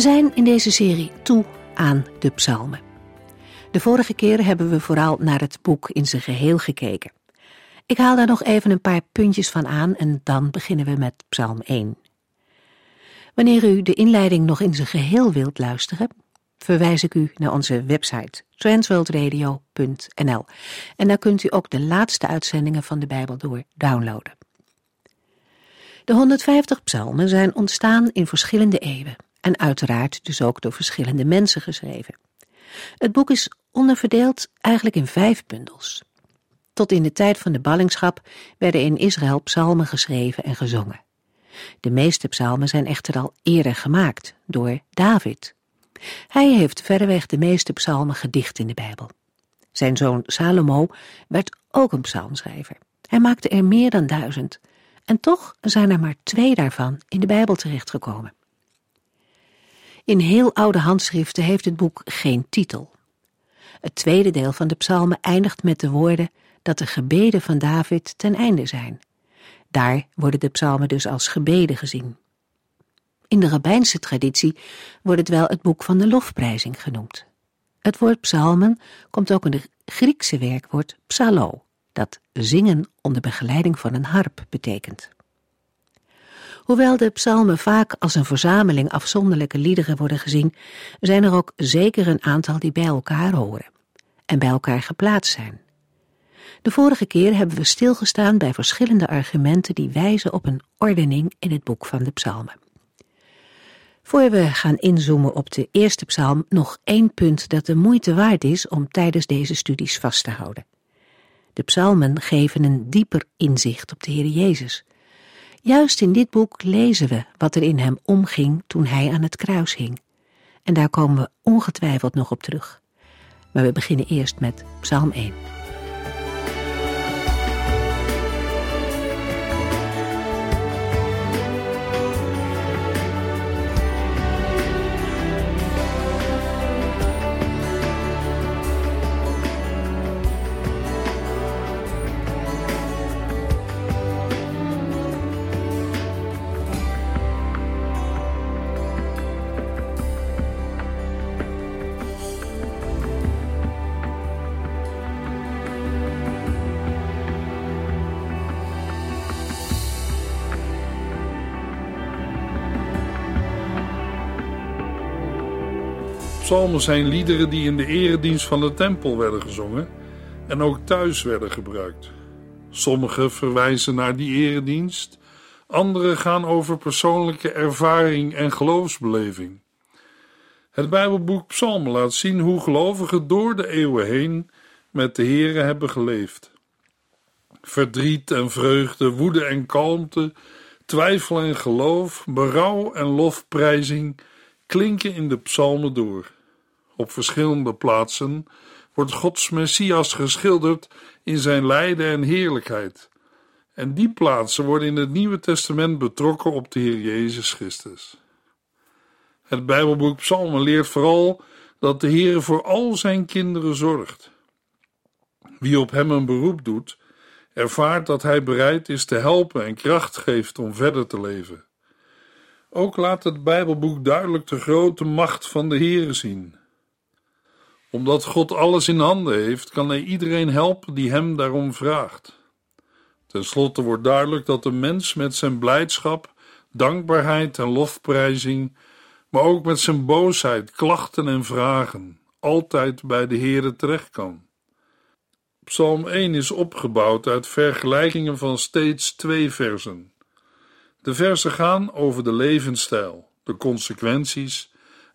We zijn in deze serie toe aan de psalmen. De vorige keer hebben we vooral naar het boek in zijn geheel gekeken. Ik haal daar nog even een paar puntjes van aan en dan beginnen we met psalm 1. Wanneer u de inleiding nog in zijn geheel wilt luisteren, verwijs ik u naar onze website transworldradio.nl en daar kunt u ook de laatste uitzendingen van de Bijbel door downloaden. De 150 psalmen zijn ontstaan in verschillende eeuwen en uiteraard dus ook door verschillende mensen geschreven. Het boek is onderverdeeld eigenlijk in vijf bundels. Tot in de tijd van de ballingschap werden in Israël psalmen geschreven en gezongen. De meeste psalmen zijn echter al eerder gemaakt door David. Hij heeft verreweg de meeste psalmen gedicht in de Bijbel. Zijn zoon Salomo werd ook een psalmschrijver. Hij maakte er meer dan duizend. En toch zijn er maar twee daarvan in de Bijbel terechtgekomen. In heel oude handschriften heeft het boek geen titel. Het tweede deel van de psalmen eindigt met de woorden dat de gebeden van David ten einde zijn. Daar worden de psalmen dus als gebeden gezien. In de rabbijnse traditie wordt het wel het boek van de lofprijzing genoemd. Het woord psalmen komt ook in het Griekse werkwoord psalo, dat zingen onder begeleiding van een harp betekent. Hoewel de psalmen vaak als een verzameling afzonderlijke liederen worden gezien, zijn er ook zeker een aantal die bij elkaar horen en bij elkaar geplaatst zijn. De vorige keer hebben we stilgestaan bij verschillende argumenten die wijzen op een ordening in het boek van de psalmen. Voor we gaan inzoomen op de eerste psalm, nog één punt dat de moeite waard is om tijdens deze studies vast te houden. De psalmen geven een dieper inzicht op de Heer Jezus. Juist in dit boek lezen we wat er in hem omging toen hij aan het kruis hing. En daar komen we ongetwijfeld nog op terug. Maar we beginnen eerst met Psalm 1. Psalmen zijn liederen die in de eredienst van de tempel werden gezongen en ook thuis werden gebruikt. Sommige verwijzen naar die eredienst, andere gaan over persoonlijke ervaring en geloofsbeleving. Het Bijbelboek Psalmen laat zien hoe gelovigen door de eeuwen heen met de Here hebben geleefd. Verdriet en vreugde, woede en kalmte, twijfel en geloof, berouw en lofprijzing klinken in de psalmen door. Op verschillende plaatsen wordt Gods Messias geschilderd in zijn lijden en heerlijkheid. En die plaatsen worden in het Nieuwe Testament betrokken op de Heer Jezus Christus. Het Bijbelboek Psalmen leert vooral dat de Heer voor al zijn kinderen zorgt. Wie op hem een beroep doet, ervaart dat hij bereid is te helpen en kracht geeft om verder te leven. Ook laat het Bijbelboek duidelijk de grote macht van de Heer zien omdat God alles in handen heeft, kan hij iedereen helpen die hem daarom vraagt. Ten slotte wordt duidelijk dat de mens met zijn blijdschap, dankbaarheid en lofprijzing, maar ook met zijn boosheid, klachten en vragen, altijd bij de Heere terecht kan. Psalm 1 is opgebouwd uit vergelijkingen van steeds twee versen. De versen gaan over de levensstijl, de consequenties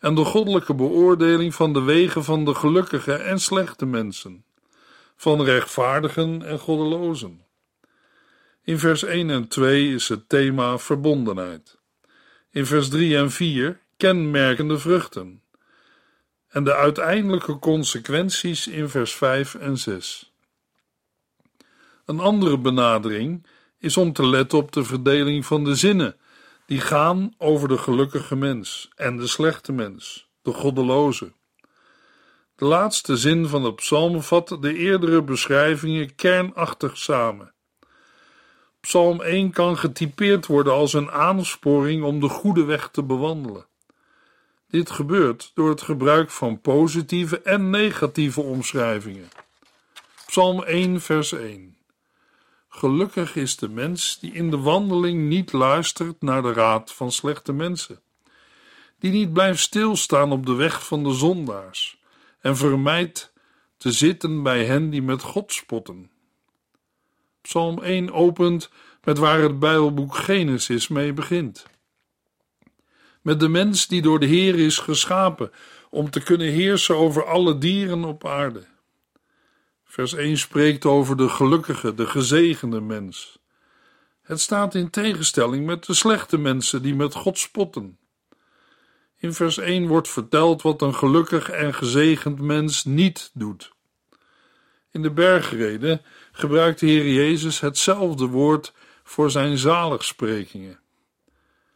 en de goddelijke beoordeling van de wegen van de gelukkige en slechte mensen, van rechtvaardigen en goddelozen. In vers 1 en 2 is het thema verbondenheid. In vers 3 en 4 kenmerkende vruchten. En de uiteindelijke consequenties in vers 5 en 6. Een andere benadering is om te letten op de verdeling van de zinnen, die gaan over de gelukkige mens en de slechte mens, de goddeloze. De laatste zin van de psalm vat de eerdere beschrijvingen kernachtig samen. Psalm 1 kan getypeerd worden als een aansporing om de goede weg te bewandelen. Dit gebeurt door het gebruik van positieve en negatieve omschrijvingen. Psalm 1, vers 1. Gelukkig is de mens die in de wandeling niet luistert naar de raad van slechte mensen, die niet blijft stilstaan op de weg van de zondaars en vermijdt te zitten bij hen die met God spotten. Psalm 1 opent met waar het Bijbelboek Genesis mee begint. Met de mens die door de Heer is geschapen om te kunnen heersen over alle dieren op aarde. Vers 1 spreekt over de gelukkige, de gezegende mens. Het staat in tegenstelling met de slechte mensen die met God spotten. In vers 1 wordt verteld wat een gelukkig en gezegend mens niet doet. In de bergreden gebruikt de Heer Jezus hetzelfde woord voor zijn zaligsprekingen.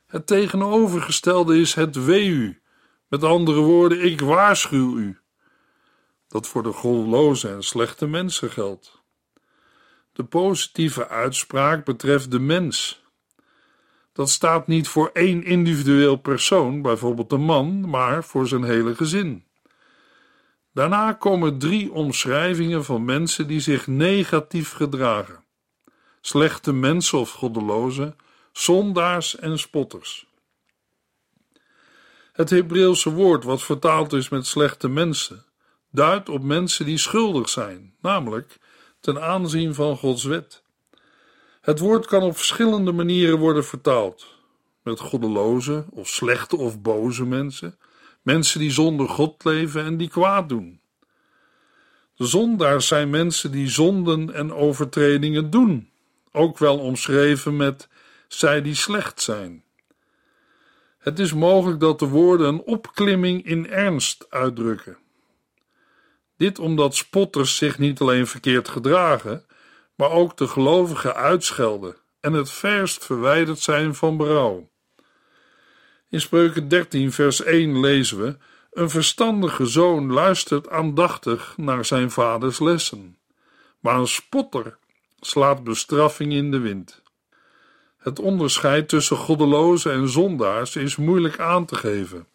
Het tegenovergestelde is het wee u. Met andere woorden, ik waarschuw u. Dat voor de goddeloze en slechte mensen geldt. De positieve uitspraak betreft de mens. Dat staat niet voor één individueel persoon, bijvoorbeeld een man, maar voor zijn hele gezin. Daarna komen drie omschrijvingen van mensen die zich negatief gedragen: slechte mensen of goddelozen, zondaars en spotters. Het Hebreeuwse woord wat vertaald is met slechte mensen, duidt op mensen die schuldig zijn, namelijk ten aanzien van Gods wet. Het woord kan op verschillende manieren worden vertaald: met goddeloze of slechte of boze mensen, mensen die zonder God leven en die kwaad doen. De zondaars zijn mensen die zonden en overtredingen doen, ook wel omschreven met zij die slecht zijn. Het is mogelijk dat de woorden een opklimming in ernst uitdrukken. Dit omdat spotters zich niet alleen verkeerd gedragen, maar ook de gelovigen uitschelden en het verst verwijderd zijn van berouw. In Spreuken 13, vers 1 lezen we: Een verstandige zoon luistert aandachtig naar zijn vaders lessen, maar een spotter slaat bestraffing in de wind. Het onderscheid tussen goddelozen en zondaars is moeilijk aan te geven.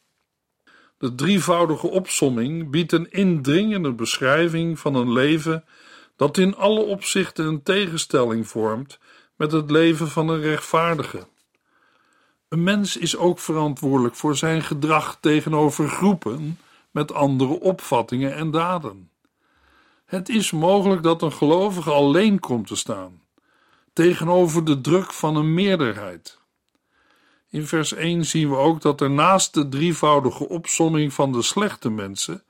De drievoudige opsomming biedt een indringende beschrijving van een leven dat in alle opzichten een tegenstelling vormt met het leven van een rechtvaardige. Een mens is ook verantwoordelijk voor zijn gedrag tegenover groepen met andere opvattingen en daden. Het is mogelijk dat een gelovige alleen komt te staan tegenover de druk van een meerderheid. In vers 1 zien we ook dat er naast de drievoudige opsomming van de slechte mensen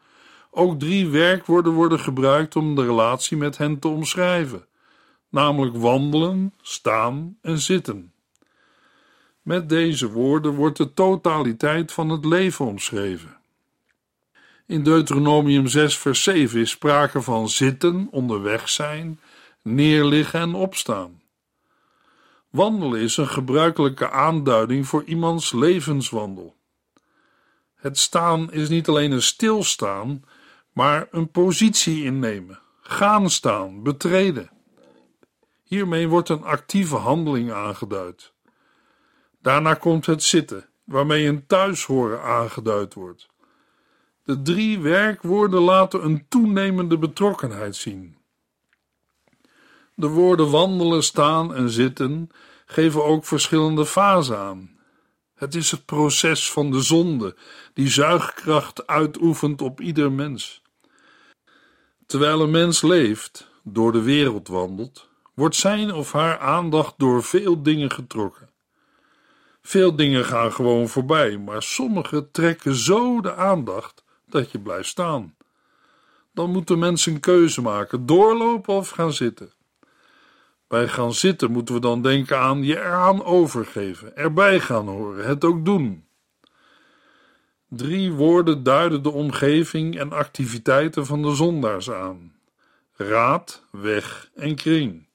ook drie werkwoorden worden gebruikt om de relatie met hen te omschrijven, namelijk wandelen, staan en zitten. Met deze woorden wordt de totaliteit van het leven omschreven. In Deuteronomium 6, vers 7 is sprake van zitten, onderweg zijn, neerliggen en opstaan. Wandelen is een gebruikelijke aanduiding voor iemands levenswandel. Het staan is niet alleen een stilstaan, maar een positie innemen, gaan staan, betreden. Hiermee wordt een actieve handeling aangeduid. Daarna komt het zitten, waarmee een thuishoren aangeduid wordt. De drie werkwoorden laten een toenemende betrokkenheid zien. De woorden wandelen, staan en zitten geven ook verschillende fasen aan. Het is het proces van de zonde die zuigkracht uitoefent op ieder mens. Terwijl een mens leeft, door de wereld wandelt, wordt zijn of haar aandacht door veel dingen getrokken. Veel dingen gaan gewoon voorbij, maar sommige trekken zo de aandacht dat je blijft staan. Dan moet de mens een keuze maken: doorlopen of gaan zitten. Bij gaan zitten moeten we dan denken aan je eraan overgeven, erbij gaan horen, het ook doen. Drie woorden duiden de omgeving en activiteiten van de zondaars aan: raad, weg en kring.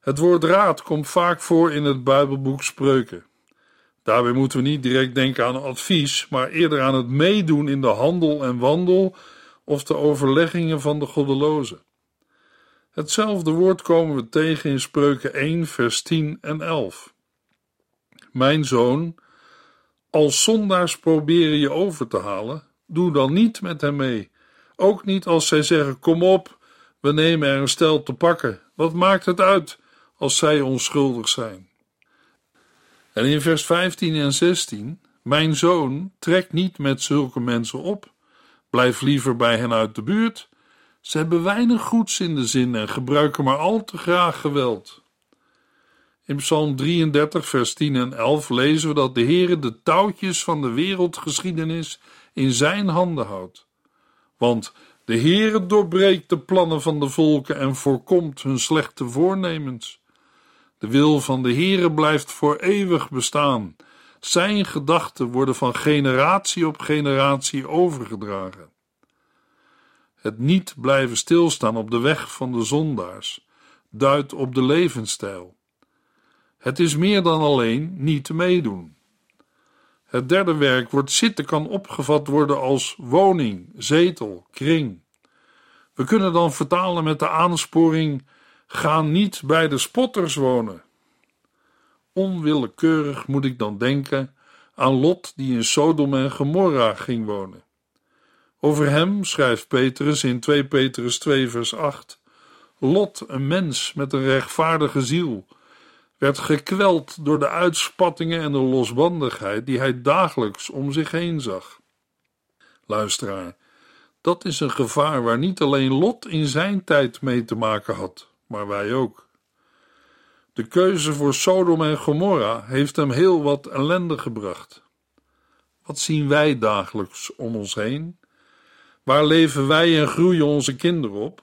Het woord raad komt vaak voor in het Bijbelboek Spreuken. Daarbij moeten we niet direct denken aan advies, maar eerder aan het meedoen in de handel en wandel of de overleggingen van de goddelozen. Hetzelfde woord komen we tegen in Spreuken 1, vers 10 en 11. Mijn zoon, als zondaars proberen je over te halen, doe dan niet met hem mee. Ook niet als zij zeggen: Kom op, we nemen er een stel te pakken. Wat maakt het uit als zij onschuldig zijn? En in vers 15 en 16: Mijn zoon, trek niet met zulke mensen op. Blijf liever bij hen uit de buurt. Ze hebben weinig goeds in de zin en gebruiken maar al te graag geweld. In Psalm 33, vers 10 en 11 lezen we dat de Heere de touwtjes van de wereldgeschiedenis in zijn handen houdt. Want de Heere doorbreekt de plannen van de volken en voorkomt hun slechte voornemens. De wil van de Heere blijft voor eeuwig bestaan. Zijn gedachten worden van generatie op generatie overgedragen. Het niet blijven stilstaan op de weg van de zondaars duidt op de levensstijl. Het is meer dan alleen niet meedoen. Het derde werkwoord zitten kan opgevat worden als woning, zetel, kring. We kunnen dan vertalen met de aansporing: ga niet bij de spotters wonen. Onwillekeurig moet ik dan denken aan Lot die in Sodom en Gomorra ging wonen. Over hem schrijft Petrus in 2 Petrus 2 vers 8: Lot, een mens met een rechtvaardige ziel, werd gekweld door de uitspattingen en de losbandigheid die hij dagelijks om zich heen zag. Luisteraar, dat is een gevaar waar niet alleen Lot in zijn tijd mee te maken had, maar wij ook. De keuze voor Sodom en Gomorra heeft hem heel wat ellende gebracht. Wat zien wij dagelijks om ons heen? Waar leven wij en groeien onze kinderen op?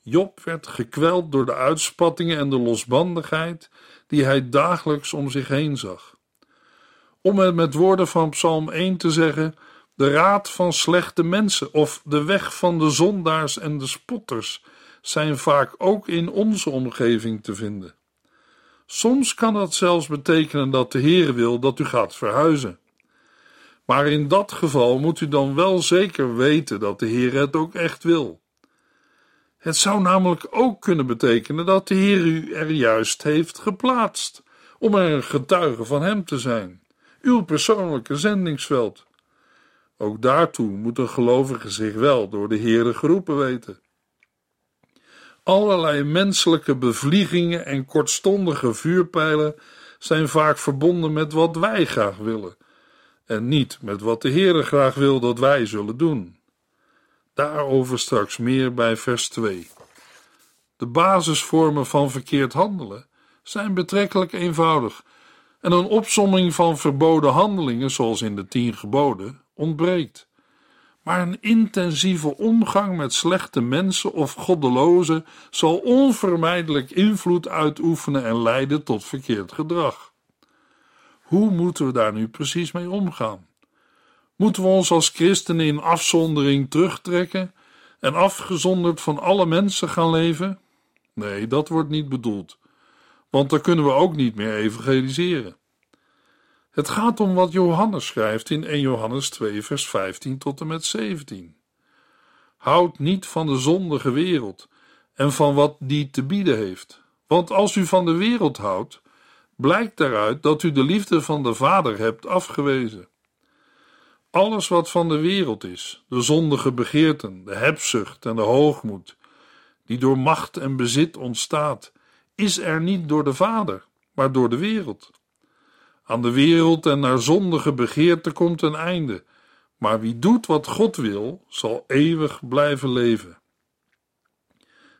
Job werd gekweld door de uitspattingen en de losbandigheid die hij dagelijks om zich heen zag. Om het met woorden van Psalm 1 te zeggen: de raad van slechte mensen of de weg van de zondaars en de spotters zijn vaak ook in onze omgeving te vinden. Soms kan dat zelfs betekenen dat de Heer wil dat u gaat verhuizen. Maar in dat geval moet u dan wel zeker weten dat de Heer het ook echt wil. Het zou namelijk ook kunnen betekenen dat de Heer u er juist heeft geplaatst, om er een getuige van Hem te zijn, uw persoonlijke zendingsveld. Ook daartoe moet een gelovige zich wel door de Heer geroepen weten. Allerlei menselijke bevliegingen en kortstondige vuurpijlen zijn vaak verbonden met wat wij graag willen, en niet met wat de Heere graag wil dat wij zullen doen. Daarover straks meer bij vers 2. De basisvormen van verkeerd handelen zijn betrekkelijk eenvoudig en een opsomming van verboden handelingen, zoals in de tien geboden, ontbreekt. Maar een intensieve omgang met slechte mensen of goddelozen zal onvermijdelijk invloed uitoefenen en leiden tot verkeerd gedrag. Hoe moeten we daar nu precies mee omgaan? Moeten we ons als christenen in afzondering terugtrekken en afgezonderd van alle mensen gaan leven? Nee, dat wordt niet bedoeld, want dan kunnen we ook niet meer evangeliseren. Het gaat om wat Johannes schrijft in 1 Johannes 2, vers 15 tot en met 17. Houd niet van de zondige wereld en van wat die te bieden heeft, want als u van de wereld houdt, blijkt daaruit dat u de liefde van de Vader hebt afgewezen. Alles wat van de wereld is, de zondige begeerten, de hebzucht en de hoogmoed, die door macht en bezit ontstaat, is er niet door de Vader, maar door de wereld. Aan de wereld en naar zondige begeerte komt een einde, maar wie doet wat God wil, zal eeuwig blijven leven.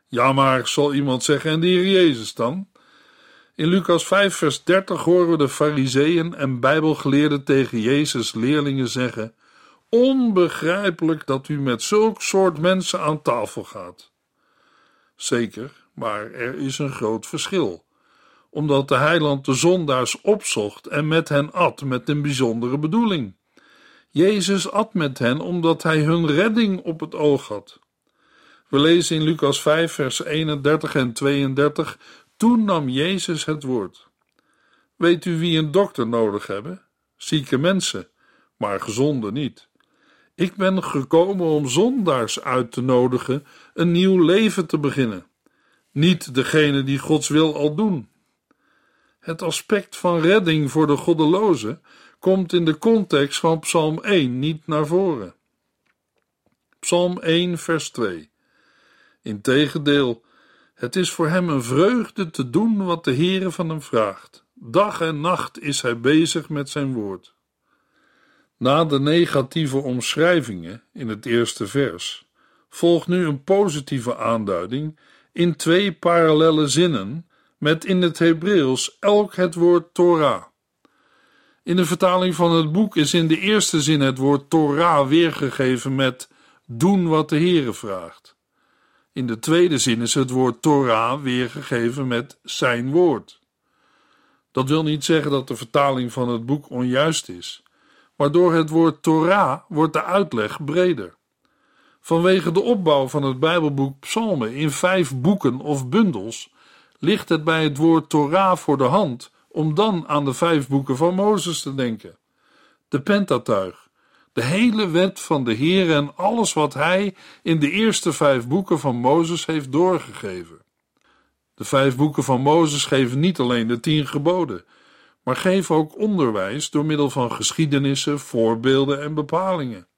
Ja, maar zal iemand zeggen, en de Heer Jezus dan? In Lucas 5, vers 30 horen we de Fariseeën en Bijbelgeleerden tegen Jezus' leerlingen zeggen: Onbegrijpelijk dat u met zulk soort mensen aan tafel gaat. Zeker, maar er is een groot verschil. Omdat de heiland de zondaars opzocht en met hen at met een bijzondere bedoeling. Jezus at met hen omdat hij hun redding op het oog had. We lezen in Lucas 5, vers 31 en 32. Toen nam Jezus het woord. Weet u wie een dokter nodig hebben? Zieke mensen, maar gezonde niet. Ik ben gekomen om zondaars uit te nodigen een nieuw leven te beginnen. Niet degene die Gods wil al doen. Het aspect van redding voor de goddelozen komt in de context van Psalm 1 niet naar voren. Psalm 1, vers 2. Integendeel, het is voor hem een vreugde te doen wat de Heere van hem vraagt. Dag en nacht is hij bezig met zijn woord. Na de negatieve omschrijvingen in het eerste vers volgt nu een positieve aanduiding in twee parallelle zinnen met in het Hebreeuws elk het woord Torah. In de vertaling van het boek is in de eerste zin het woord Torah weergegeven met doen wat de Heere vraagt. In de tweede zin is het woord Torah weergegeven met zijn woord. Dat wil niet zeggen dat de vertaling van het boek onjuist is, maar door het woord Torah wordt de uitleg breder. Vanwege de opbouw van het Bijbelboek Psalmen in vijf boeken of bundels ligt het bij het woord Torah voor de hand om dan aan de vijf boeken van Mozes te denken. De Pentatuig, de hele wet van de Heer en alles wat hij in de eerste vijf boeken van Mozes heeft doorgegeven. De vijf boeken van Mozes geven niet alleen de tien geboden, maar geven ook onderwijs door middel van geschiedenissen, voorbeelden en bepalingen.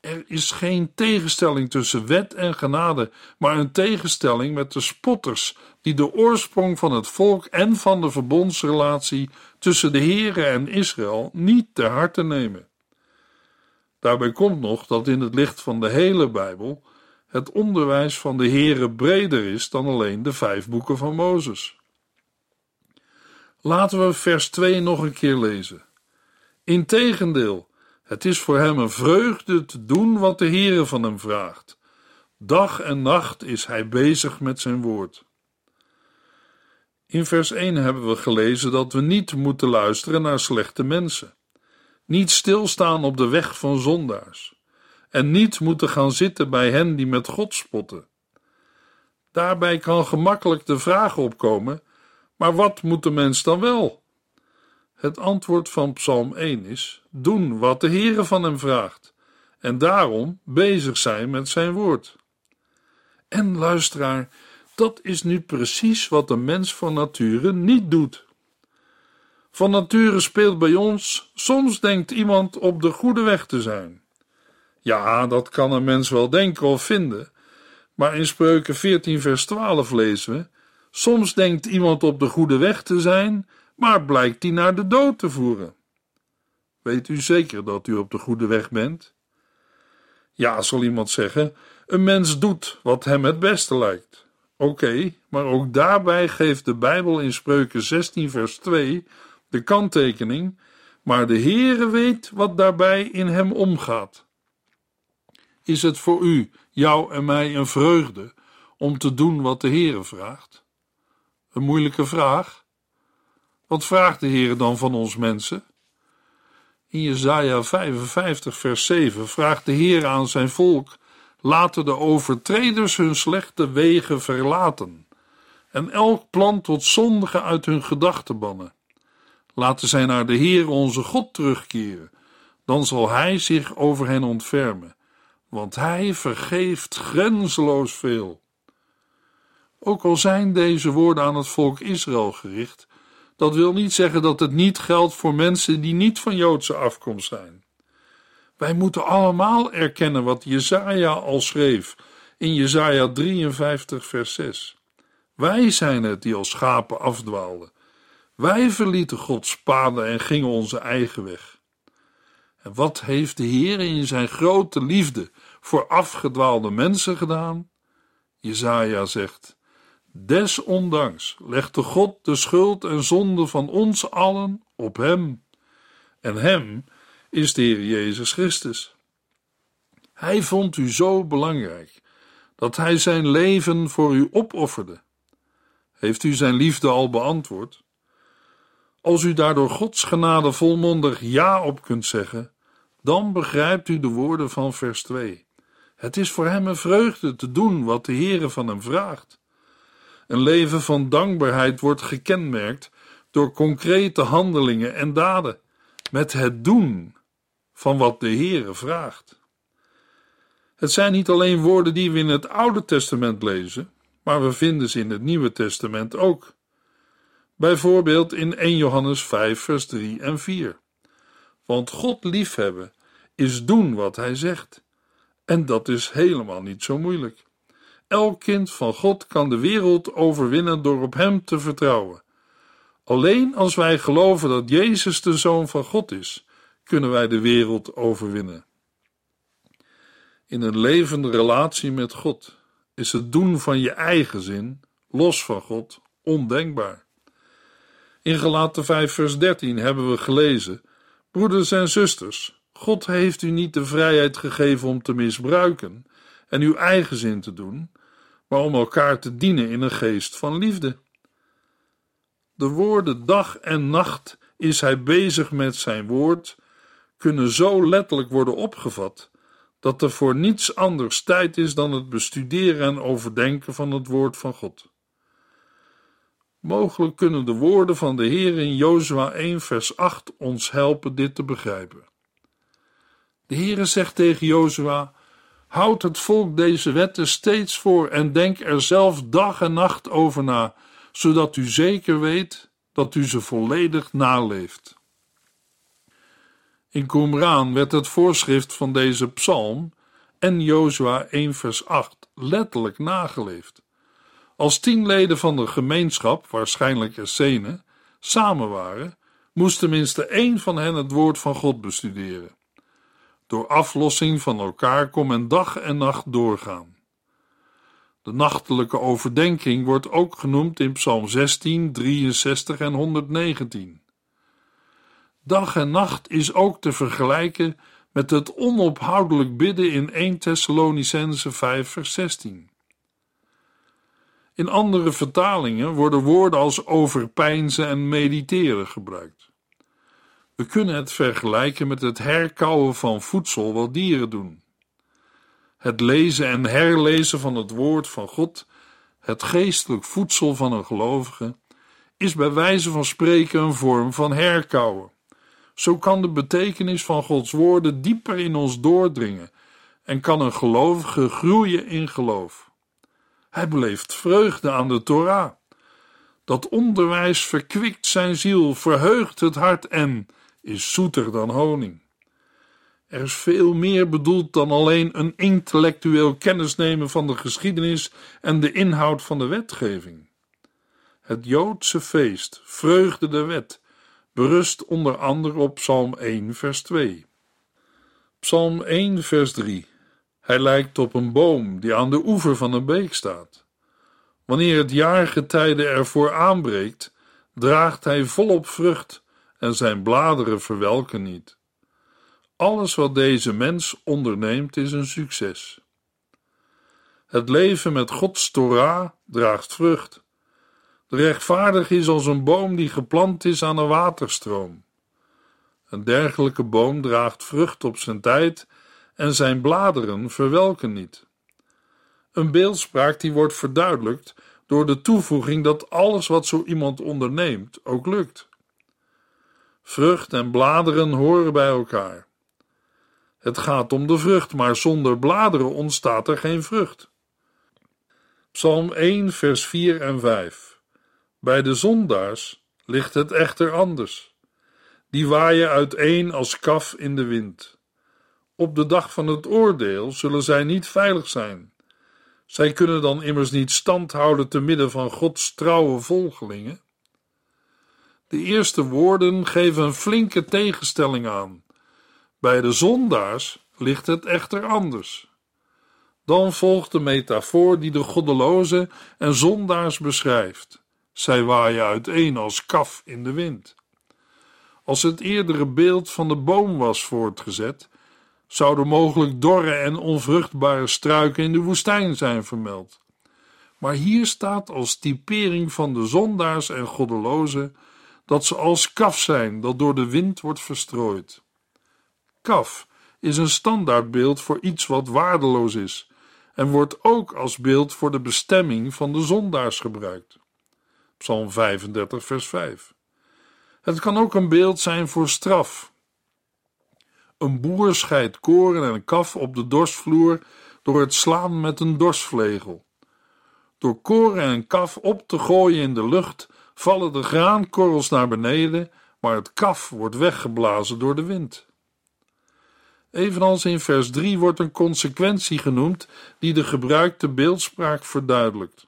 Er is geen tegenstelling tussen wet en genade, maar een tegenstelling met de spotters die de oorsprong van het volk en van de verbondsrelatie tussen de Here en Israël niet ter harte nemen. Daarbij komt nog dat in het licht van de hele Bijbel het onderwijs van de Here breder is dan alleen de vijf boeken van Mozes. Laten we vers 2 nog een keer lezen. Integendeel, het is voor hem een vreugde te doen wat de Heere van hem vraagt. Dag en nacht is hij bezig met zijn woord. In vers 1 hebben we gelezen dat we niet moeten luisteren naar slechte mensen, niet stilstaan op de weg van zondaars en niet moeten gaan zitten bij hen die met God spotten. Daarbij kan gemakkelijk de vraag opkomen: maar wat moet de mens dan wel? Het antwoord van Psalm 1 is: doen wat de Heere van hem vraagt, en daarom bezig zijn met zijn woord. En luisteraar, dat is nu precies wat de mens van nature niet doet. Van nature speelt bij ons, soms denkt iemand op de goede weg te zijn. Ja, dat kan een mens wel denken of vinden, maar in Spreuken 14, vers 12 lezen we: Soms denkt iemand op de goede weg te zijn maar blijkt die naar de dood te voeren. Weet u zeker dat u op de goede weg bent? Ja, zal iemand zeggen, een mens doet wat hem het beste lijkt. Oké, maar ook daarbij geeft de Bijbel in Spreuken 16 vers 2 de kanttekening, maar de Heere weet wat daarbij in hem omgaat. Is het voor u, jou en mij een vreugde om te doen wat de Heere vraagt? Een moeilijke vraag? Wat vraagt de Heer dan van ons mensen? In Jesaja 55 vers 7 vraagt de Heer aan zijn volk: laten de overtreders hun slechte wegen verlaten en elk plan tot zondige uit hun gedachten bannen. Laten zij naar de Heer onze God terugkeren, dan zal Hij zich over hen ontfermen, want Hij vergeeft grenzeloos veel. Ook al zijn deze woorden aan het volk Israël gericht, dat wil niet zeggen dat het niet geldt voor mensen die niet van Joodse afkomst zijn. Wij moeten allemaal erkennen wat Jezaja al schreef in Jezaja 53 vers 6. Wij zijn het die als schapen afdwaalden. Wij verlieten Gods paden en gingen onze eigen weg. En wat heeft de Heer in zijn grote liefde voor afgedwaalde mensen gedaan? Jezaja zegt: Desondanks legde God de schuld en zonde van ons allen op Hem. En Hem is de Heer Jezus Christus. Hij vond u zo belangrijk dat Hij zijn leven voor u opofferde. Heeft u zijn liefde al beantwoord? Als u daardoor Gods genade volmondig ja op kunt zeggen, Dan begrijpt u de woorden van vers 2. Het is voor hem een vreugde te doen wat de Heere van hem vraagt. Een leven van dankbaarheid wordt gekenmerkt door concrete handelingen en daden, met het doen van wat de Heere vraagt. Het zijn niet alleen woorden die we in het Oude Testament lezen, maar we vinden ze in het Nieuwe Testament ook. Bijvoorbeeld in 1 Johannes 5, vers 3 en 4. Want God liefhebben is doen wat Hij zegt. En dat is helemaal niet zo moeilijk. Elk kind van God kan de wereld overwinnen door op Hem te vertrouwen. Alleen als wij geloven dat Jezus de Zoon van God is, kunnen wij de wereld overwinnen. In een levende relatie met God is het doen van je eigen zin, los van God, ondenkbaar. In Galaten 5 vers 13 hebben we gelezen: Broeders en zusters, God heeft u niet de vrijheid gegeven om te misbruiken en uw eigen zin te doen, maar om elkaar te dienen in een geest van liefde. De woorden dag en nacht is hij bezig met zijn woord, kunnen zo letterlijk worden opgevat dat er voor niets anders tijd is dan het bestuderen en overdenken van het woord van God. Mogelijk kunnen de woorden van de Heer in Jozua 1 vers 8 ons helpen dit te begrijpen. De Heere zegt tegen Jozua: Houd het volk deze wetten steeds voor en denk er zelf dag en nacht over na, zodat u zeker weet dat u ze volledig naleeft. In Qumran werd het voorschrift van deze psalm en Jozua 1 vers 8 letterlijk nageleefd. Als tien leden van de gemeenschap, waarschijnlijk Essene, samen waren, moest tenminste één van hen het woord van God bestuderen. Door aflossing van elkaar kon men dag en nacht doorgaan. De nachtelijke overdenking wordt ook genoemd in Psalm 16, 63 en 119. Dag en nacht is ook te vergelijken met het onophoudelijk bidden in 1 Thessalonicense 5 vers 16. In andere vertalingen worden woorden als overpeinzen en mediteren gebruikt. We kunnen het vergelijken met het herkauwen van voedsel wat dieren doen. Het lezen en herlezen van het woord van God, het geestelijk voedsel van een gelovige, is bij wijze van spreken een vorm van herkauwen. Zo kan de betekenis van Gods woorden dieper in ons doordringen en kan een gelovige groeien in geloof. Hij beleeft vreugde aan de Torah. Dat onderwijs verkwikt zijn ziel, verheugt het hart en is zoeter dan honing. Er is veel meer bedoeld dan alleen een intellectueel kennisnemen van de geschiedenis en de inhoud van de wetgeving. Het Joodse feest, vreugde de wet, berust onder andere op Psalm 1, vers 2. Psalm 1, vers 3. Hij lijkt op een boom die aan de oever van een beek staat. Wanneer het jaargetijde ervoor aanbreekt, draagt hij volop vrucht en zijn bladeren verwelken niet. Alles wat deze mens onderneemt is een succes. Het leven met Gods Torah draagt vrucht. De rechtvaardig is als een boom die geplant is aan een waterstroom. Een dergelijke boom draagt vrucht op zijn tijd en zijn bladeren verwelken niet. Een beeldspraak die wordt verduidelijkt door de toevoeging dat alles wat zo iemand onderneemt ook lukt. Vrucht en bladeren horen bij elkaar. Het gaat om de vrucht, maar zonder bladeren ontstaat er geen vrucht. Psalm 1, vers 4 en 5. Bij de zondaars ligt het echter anders. Die waaien uiteen als kaf in de wind. Op de dag van het oordeel zullen zij niet veilig zijn. Zij kunnen dan immers niet stand houden te midden van Gods trouwe volgelingen. De eerste woorden geven een flinke tegenstelling aan. Bij de zondaars ligt het echter anders. Dan volgt de metafoor die de goddeloze en zondaars beschrijft. Zij waaien uiteen als kaf in de wind. Als het eerdere beeld van de boom was voortgezet, zouden mogelijk dorre en onvruchtbare struiken in de woestijn zijn vermeld. Maar hier staat als typering van de zondaars en goddelozen dat ze als kaf zijn dat door de wind wordt verstrooid. Kaf is een standaardbeeld voor iets wat waardeloos is en wordt ook als beeld voor de bestemming van de zondaars gebruikt. Psalm 35, vers 5. Het kan ook een beeld zijn voor straf. Een boer scheidt koren en kaf op de dorsvloer door het slaan met een dorsvlegel. Door koren en kaf op te gooien in de lucht vallen de graankorrels naar beneden, maar het kaf wordt weggeblazen door de wind. Evenals in vers 3 wordt een consequentie genoemd die de gebruikte beeldspraak verduidelijkt.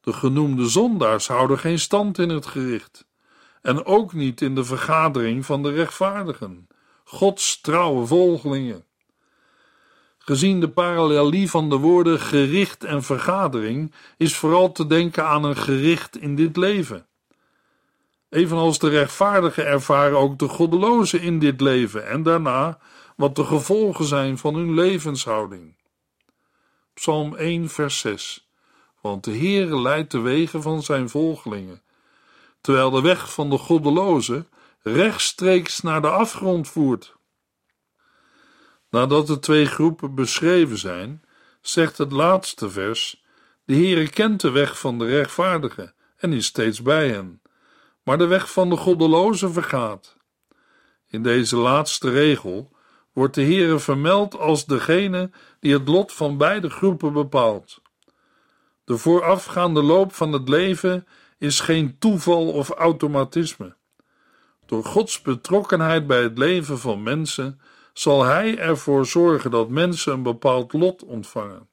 De genoemde zondaars houden geen stand in het gericht en ook niet in de vergadering van de rechtvaardigen, Gods trouwe volgelingen. Gezien de parallelie van de woorden gericht en vergadering, is vooral te denken aan een gericht in dit leven. Evenals de rechtvaardigen ervaren ook de goddelozen in dit leven en daarna wat de gevolgen zijn van hun levenshouding. Psalm 1, vers 6. Want de Heere leidt de wegen van zijn volgelingen, terwijl de weg van de goddelozen rechtstreeks naar de afgrond voert. Nadat de twee groepen beschreven zijn, zegt het laatste vers: De Heere kent de weg van de rechtvaardigen en is steeds bij hen, maar de weg van de goddelozen vergaat. In deze laatste regel wordt de Heere vermeld als degene die het lot van beide groepen bepaalt. De voorafgaande loop van het leven is geen toeval of automatisme. Door Gods betrokkenheid bij het leven van mensen zal Hij ervoor zorgen dat mensen een bepaald lot ontvangen.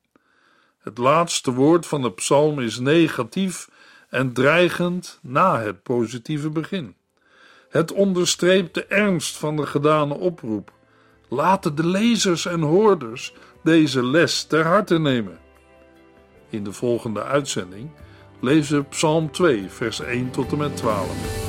Het laatste woord van de psalm is negatief en dreigend na het positieve begin. Het onderstreept de ernst van de gedane oproep. Laten de lezers en hoorders deze les ter harte nemen. In de volgende uitzending lezen we Psalm 2, vers 1 tot en met 12.